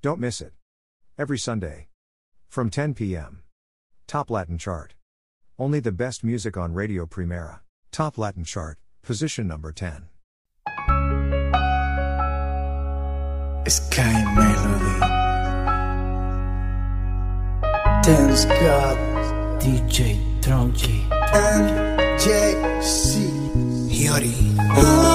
Don't miss it. Every Sunday. From 10 p.m. Top Latin Chart. Only the best music on Radio Primera. Top Latin Chart, position number 10. Sky Melody. Dance God. DJ Tronchi. Yori.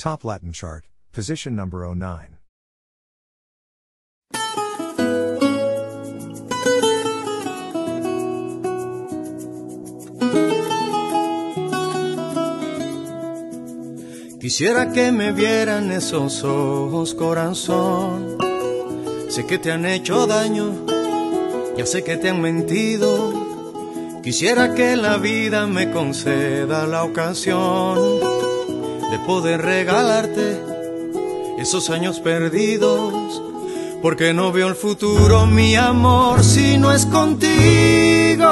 Top Latin chart, position number 09. Quisiera que me vieran esos ojos, corazón. Sé que te han hecho daño, ya sé que te han mentido. Quisiera que la vida me conceda la ocasión de poder regalarte esos años perdidos. Porque no veo el futuro, mi amor, si no es contigo.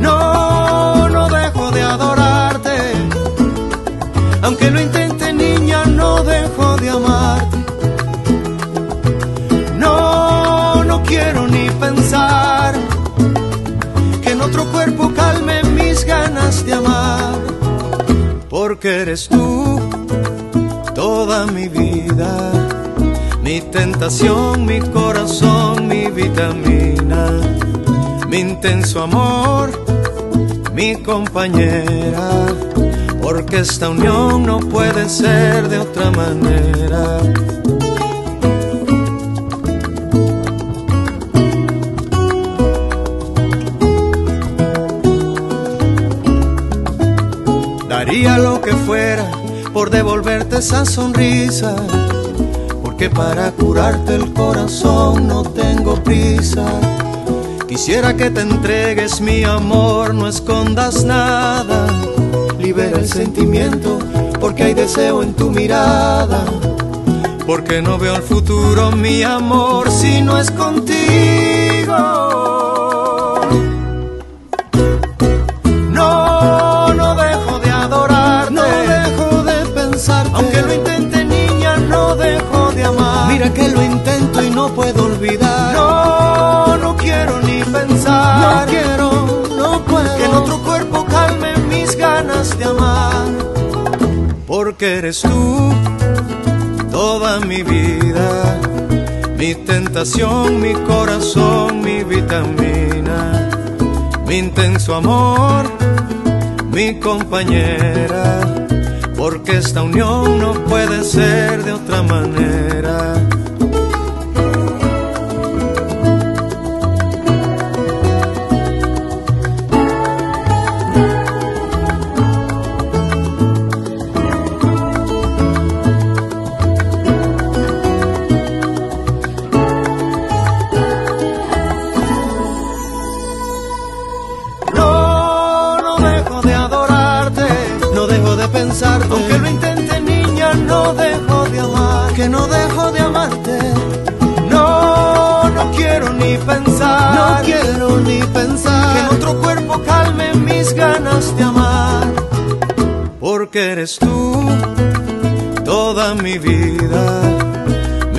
No, no dejo de adorarte, aunque lo Porque eres tú toda mi vida, mi tentación, mi corazón, mi vitamina, mi intenso amor, mi compañera. Porque esta unión no puede ser de otra manera. Daría lo que fuera por devolverte esa sonrisa, porque para curarte el corazón no tengo prisa. Quisiera que te entregues mi amor, no escondas nada libera el sentimiento, porque hay deseo en tu mirada. Porque no veo el futuro, mi amor, si no es contigo. Eres tú toda mi vida, mi tentación, mi corazón, mi vitamina, mi intenso amor, mi compañera, porque esta unión no puede ser de otra manera.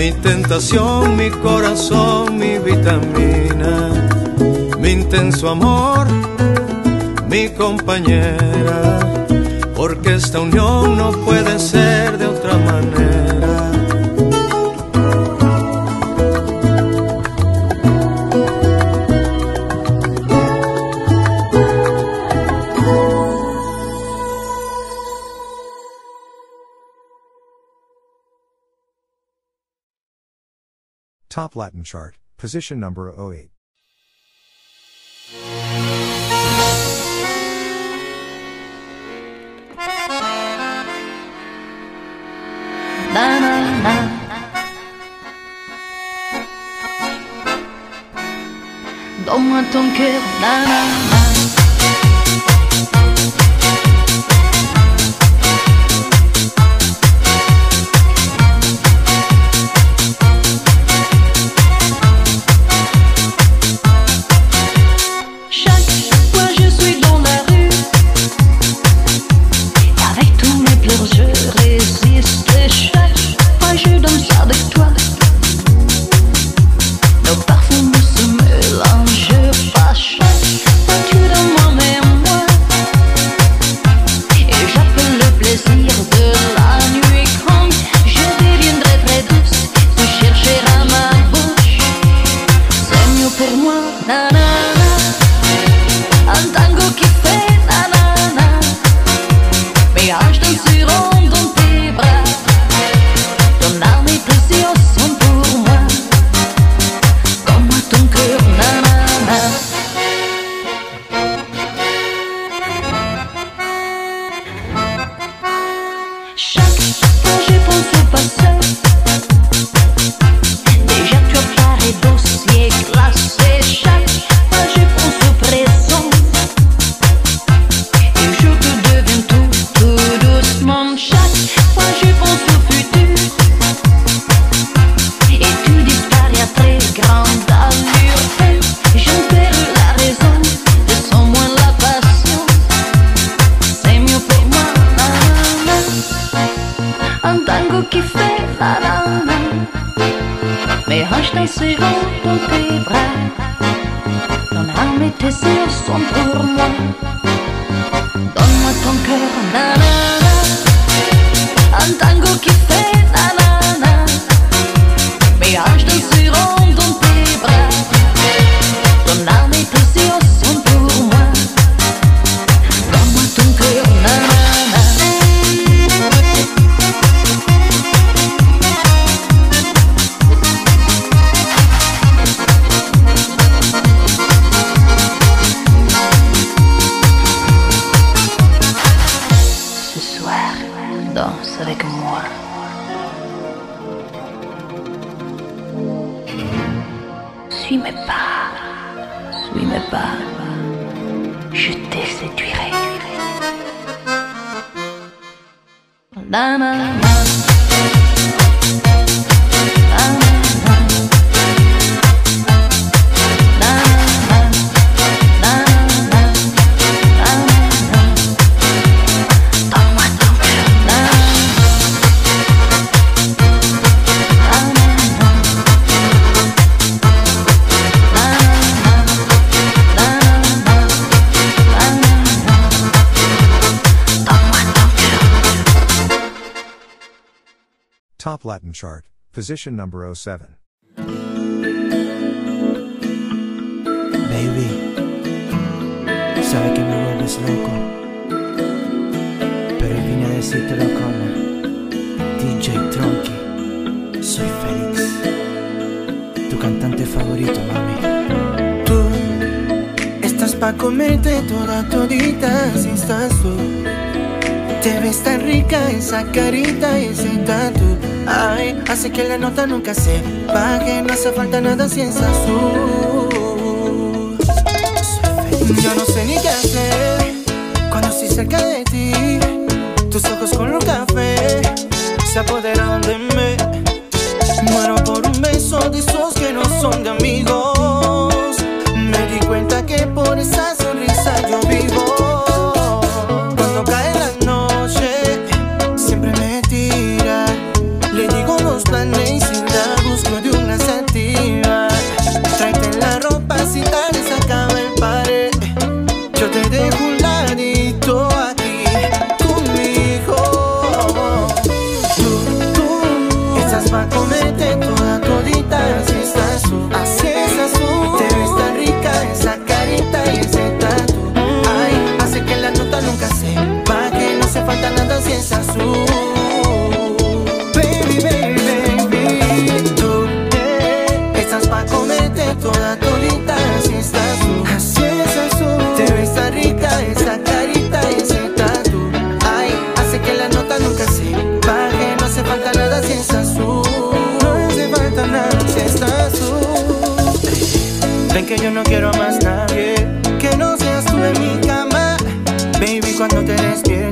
Mi tentación, mi corazón, mi vitamina, mi intenso amor, mi compañera, porque esta unión no puede ser Top Latin chart, position number 08. na na na. Donne-moi ton cœur, Top Latin chart, position number 07. Baby, sabe que me vuelves loco, pero vine a decírtelo como DJ Tronky, soy Félix, tu cantante favorito, mami. Tú estás pa' comerte toda todita si estás tú. Te ves tan rica esa carita y ese tatu Ay, hace que la nota nunca se baje, no hace falta nada si es azul. Yo no sé ni qué hacer cuando estoy cerca de ti. Tus ojos con un café se apoderan de mí. Muero por un beso de esos que no son de amigos. Yo te dejo que yo no quiero a más nadie. Que no seas tú en mi cama Baby, cuando te despiertes.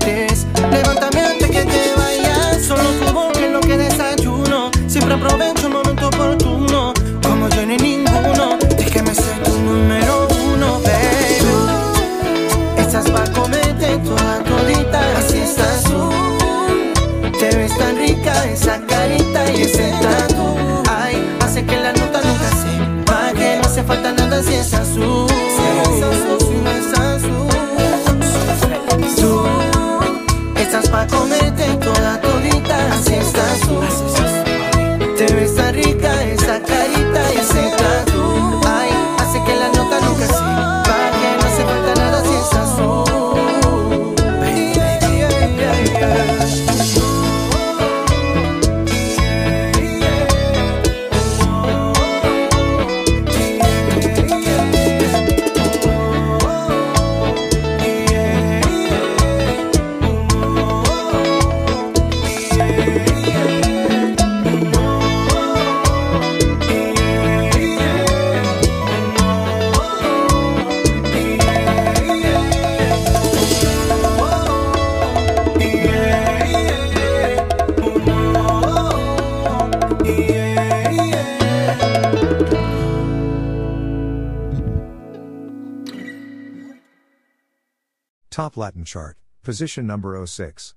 Chart, position number 06.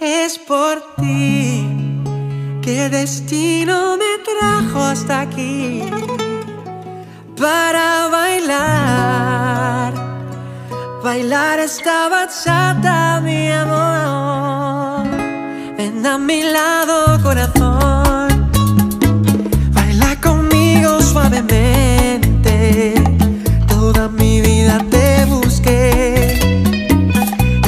Es por ti que destino me trajo hasta aquí para bailar, bailar esta bachata, mi amor. Ven a mi lado, corazón, baila conmigo suavemente. Mi vida te busqué.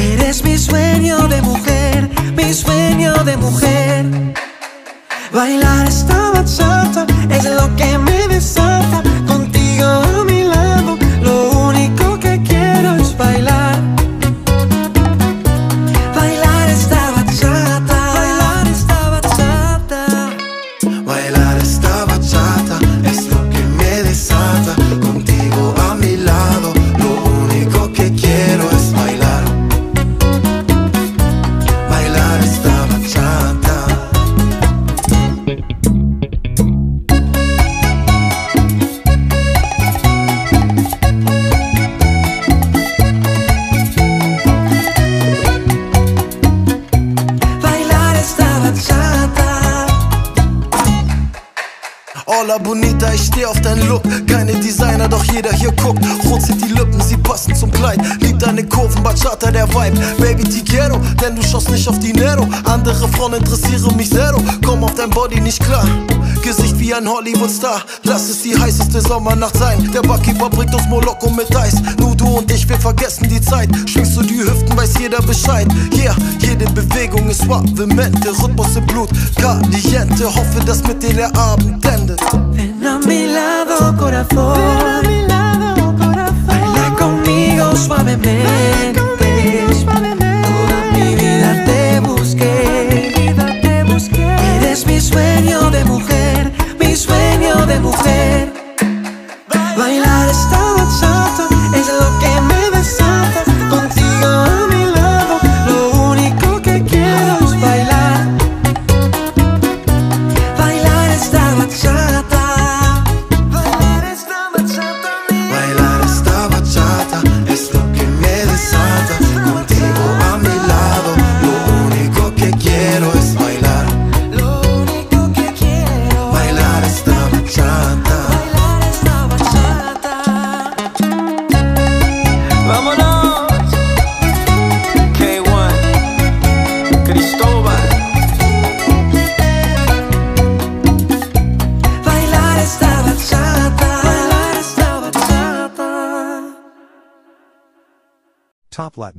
Eres mi sueño de mujer, mi sueño de mujer. Bailar esta bachata es lo que me desata. Deinen Look. Keine Designer, doch jeder hier guckt. Rot sind die Lippen, sie passen zum Kleid. Lieb deine Kurven, Bachata, der Vibe. Baby, ti quiero, denn du schaust nicht auf Dinero. Andere Frauen interessieren mich zero. Komm auf dein Body nicht klar. Gesicht wie ein Hollywood-Star. Lass es die heißeste Sommernacht sein. Der Barkeeper bringt uns Moloko mit Eis. Nur du und ich, wir vergessen die Zeit. Schwingst du die Hüften, weiß jeder Bescheid. Yeah, jede Bewegung ist suavemente. Rhythmus im Blut, caliente. Hoffe, dass mit dir der Abend endet. Ven a mi lado, corazón. Baila conmigo suavemente. Toda mi vida te busqué. Eres mi sueño de mujer, mi sueño de mujer. Bailar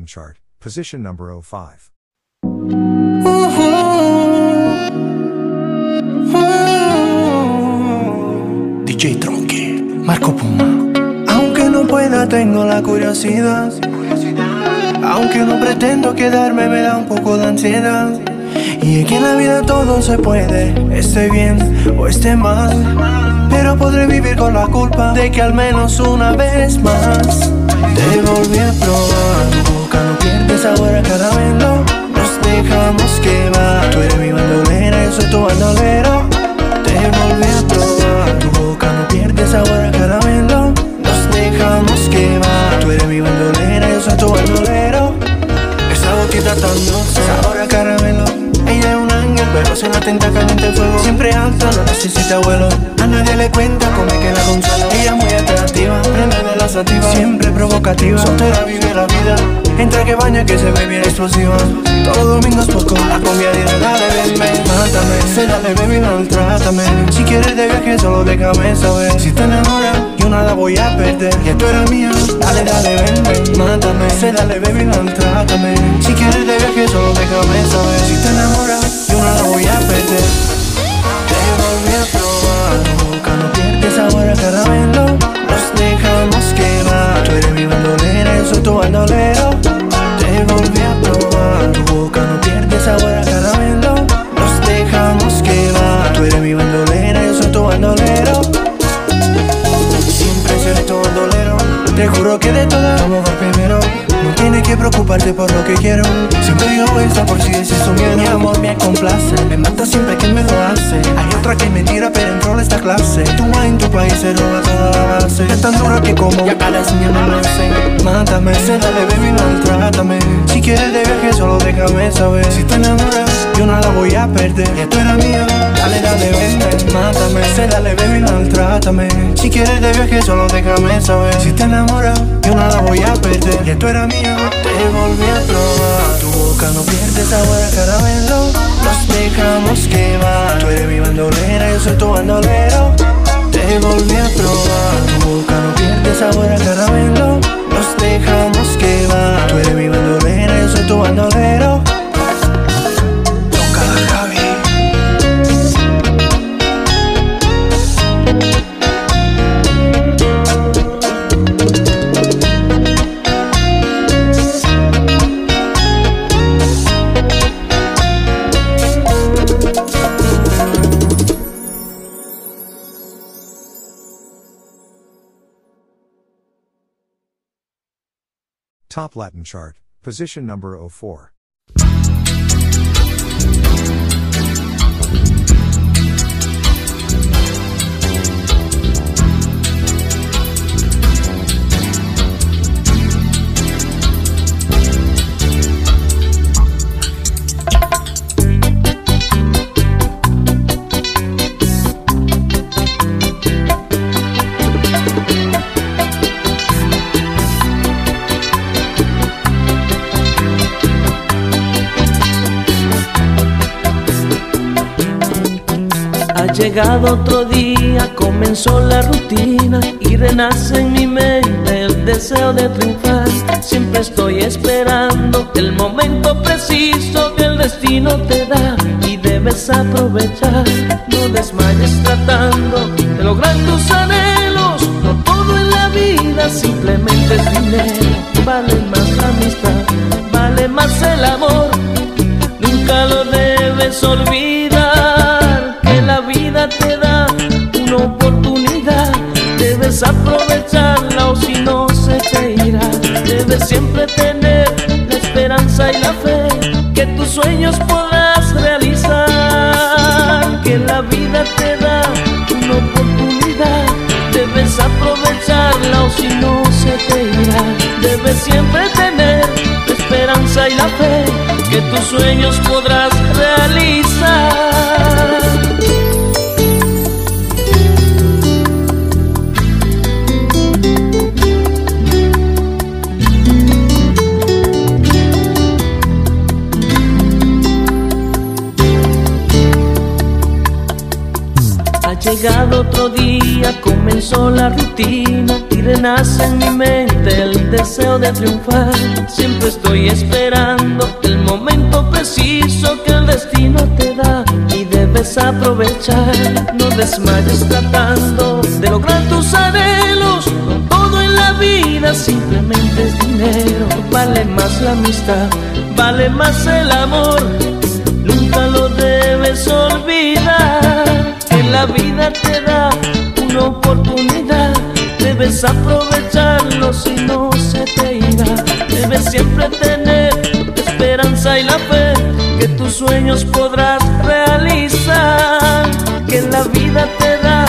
Chart, position number 05. DJ Tronque, Marco Puma. Aunque no pueda, tengo la curiosidad. Aunque no pretendo quedarme, me da un poco de ansiedad. Y es que en la vida todo se puede, esté bien o esté mal. Pero podré vivir con la culpa de que al menos una vez más te volví a probar. Tu boca no pierde sabor a caramelo. Nos dejamos que va. Tú eres mi bandolera, yo soy tu bandolero. Te volví a probar. Tu boca no pierde sabor a caramelo. Nos dejamos que va. Tú eres mi bandolera, yo soy tu bandolero. Esa boquita tan dulce, sabor a caramelo. Ella es un ángel, pero se la tenta caliente el fuego. Siempre alta, no necesita vuelo. A nadie le cuenta cómo es que la consuela. Ella es muy atractiva, prende de la sativa. Siempre provocativa, soltera vive la vida. Entra que baña, que se ve bien explosiva. Todos domingos poco, la comida y dale, ven. Mátame, se dale, baby, maltrátame. Si quieres de viaje, solo déjame saber. Si te enamoras, yo nada voy a perder. Y tú eres mía, dale, dale, ven. Mátame, se dale, baby, maltrátame. Si quieres de viaje, solo déjame saber. Si te enamoras, yo nada voy a perder. Te a probar, tu boca no sabor a caramelo. Nos dejamos quemar. Tú eres mi bandolera, yo soy tu bandolero. Te volví a probar, tu boca no pierde sabor a caramelo. Nos dejamos quemar. Tú eres mi bandolera, yo soy tu bandolero. Siempre seré tu bandolero. Te juro que de todas vamos a primero. No tienes que preocuparte por lo que quiero. Siempre digo esto por si existo miedo. Mi amor me complace, me mata siempre que me lo hace. Hay otra que me tira, pero entró esta clase. Roba toda la base. Es tan dura que como ya cada señal me lo hace. Mátame, se dale, baby, maltrátame. Si quieres de viaje, solo déjame saber. Si te enamoras, yo no la voy a perder. Ya tú eras mía, dale, dale, vente. Mátame, se dale, baby, maltrátame. Si quieres de viaje, solo déjame saber. Si te enamoras, yo no la voy a perder. Ya tú eras mía, te volví a probar. Tu boca no pierde sabor a caramelo. Nos dejamos quemar. Tú eres mi bandolera, yo soy tu bandolero. Te volví a probar. Tu boca no pierde sabor a caramelo. Nos dejamos quemar. Tú eres mi bandolera, yo soy tu bandolero. Top Latin chart, position number 04. Llegado otro día, comenzó la rutina y renace en mi mente el deseo de triunfar. Siempre estoy esperando el momento preciso que el destino te da y debes aprovechar. No desmayes tratando de lograr tus anhelos. No todo en la vida simplemente es dinero. Vale más la amistad, vale más el amor. Nunca lo debes olvidar Debes siempre tener la esperanza y la fe que tus sueños podrás realizar. Ha llegado otro día, comenzó la rutina renace en mi mente el deseo de triunfar. Siempre estoy esperando el momento preciso que el destino te da y debes aprovechar. No desmayes tratando de lograr tus anhelos. Todo en la vida simplemente es dinero. Vale más la amistad, vale más el amor. Nunca lo debes olvidar. Que la vida te da una oportunidad. Debes aprovecharlo si no se te irá. Debes siempre tener esperanza y la fe que tus sueños podrás realizar. Que la vida te da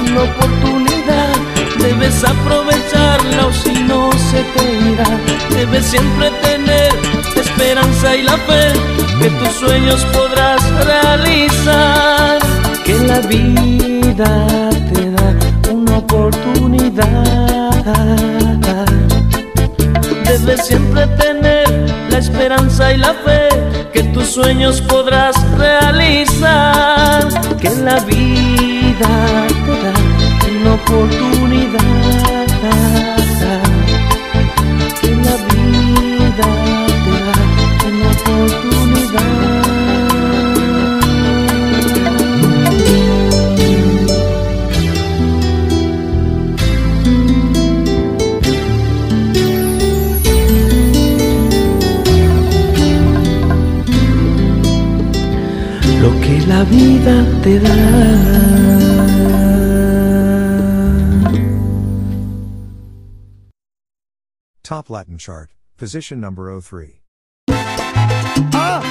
una oportunidad. Debes aprovecharla o si no se te irá. Debes siempre tener esperanza y la fe que tus sueños podrás realizar. Que la vida te oportunidad. Debes siempre tener la esperanza y la fe que tus sueños podrás realizar. Que la vida te da una oportunidad. Top Latin chart, position number 03. Ah,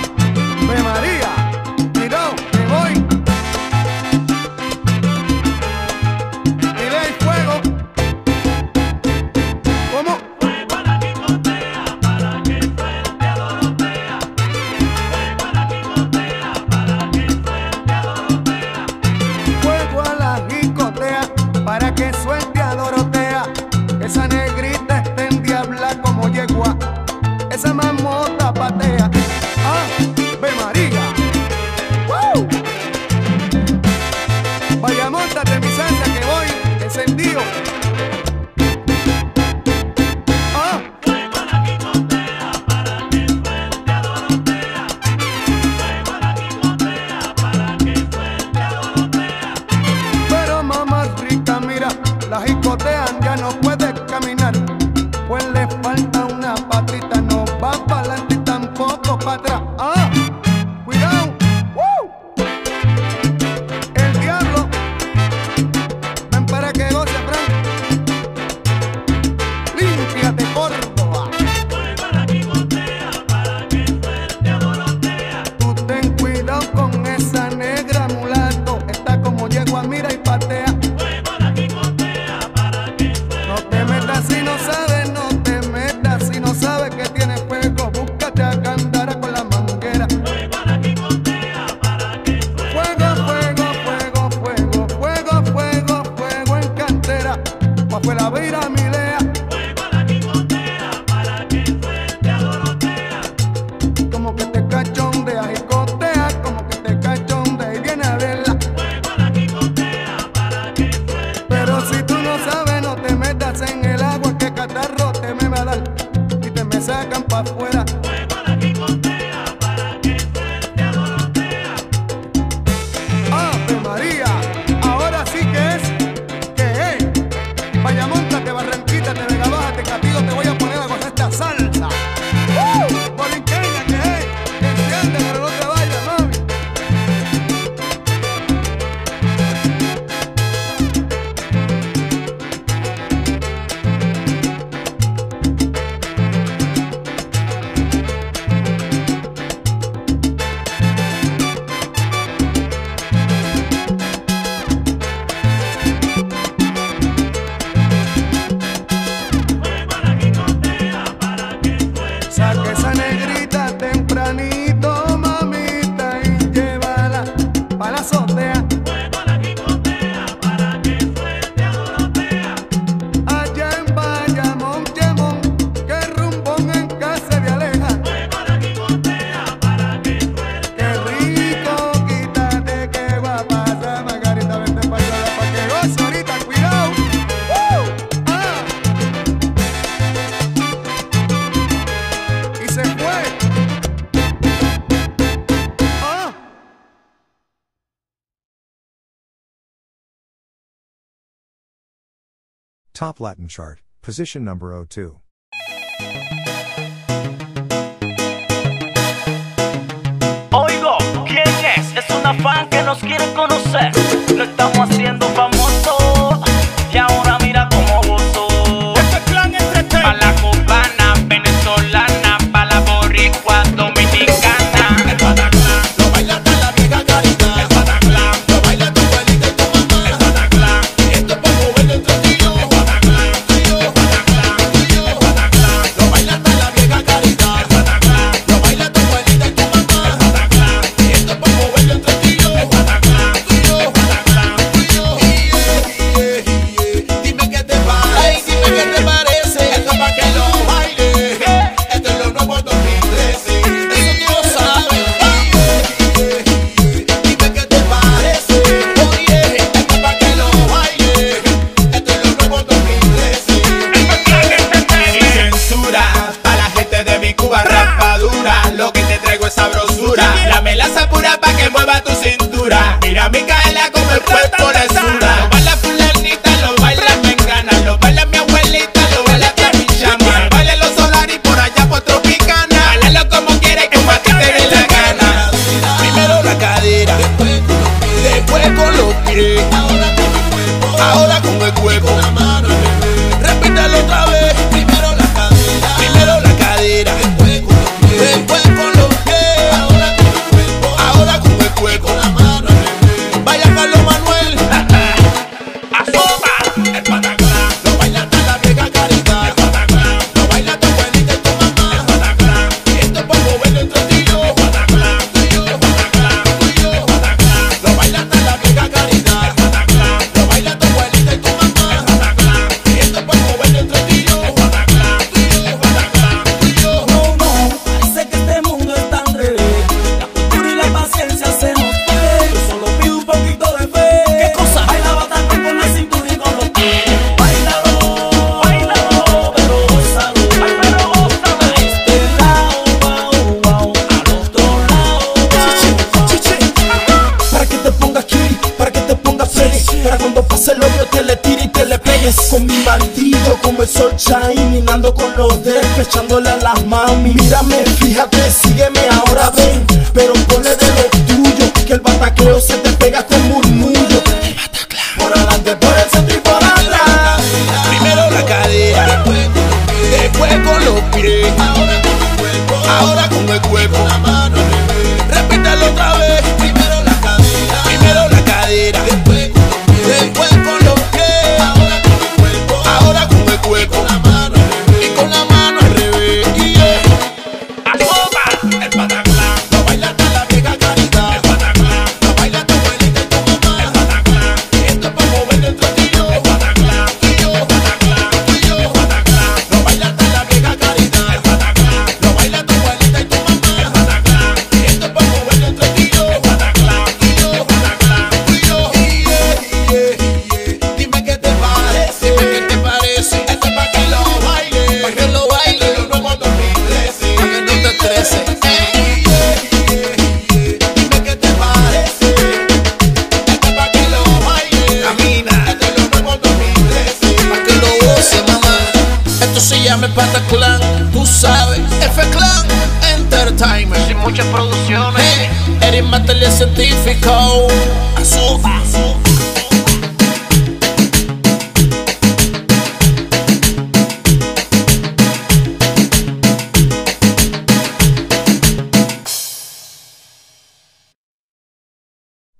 Top Latin chart, position number 02. Oigo, ¿quién es? Es una fan que nos quiere conocer. Lo estamos haciendo famoso y ahora mira cómo. Shining ando con los dedos, echándole a las mami. Mírame, fíjate, sígueme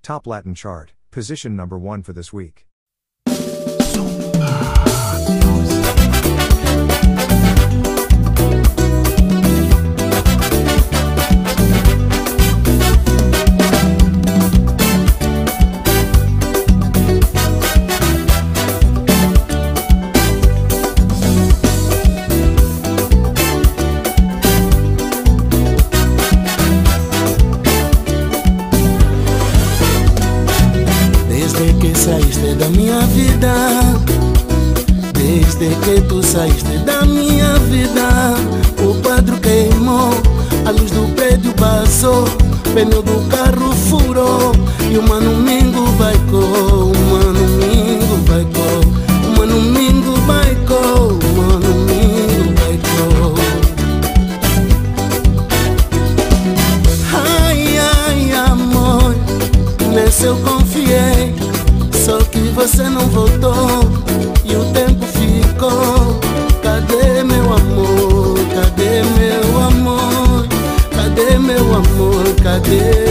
Top Latin chart, position number 1 for this week. Yeah.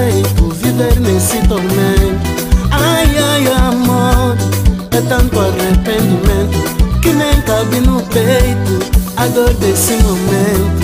aceito viver nesse tormento. Ai, ai, amor, é tanto arrependimento que nem cabe no peito a dor desse momento.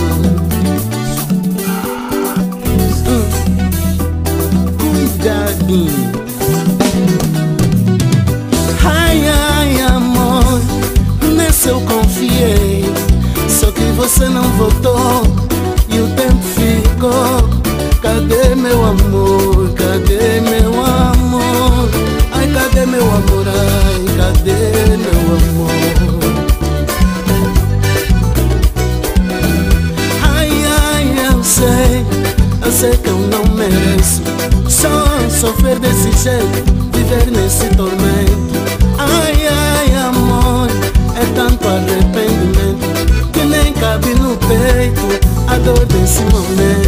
jeito viver nesse tormento. Ai, ai, amor, é tanto arrependimento que nem cabe no peito a dor desse momento.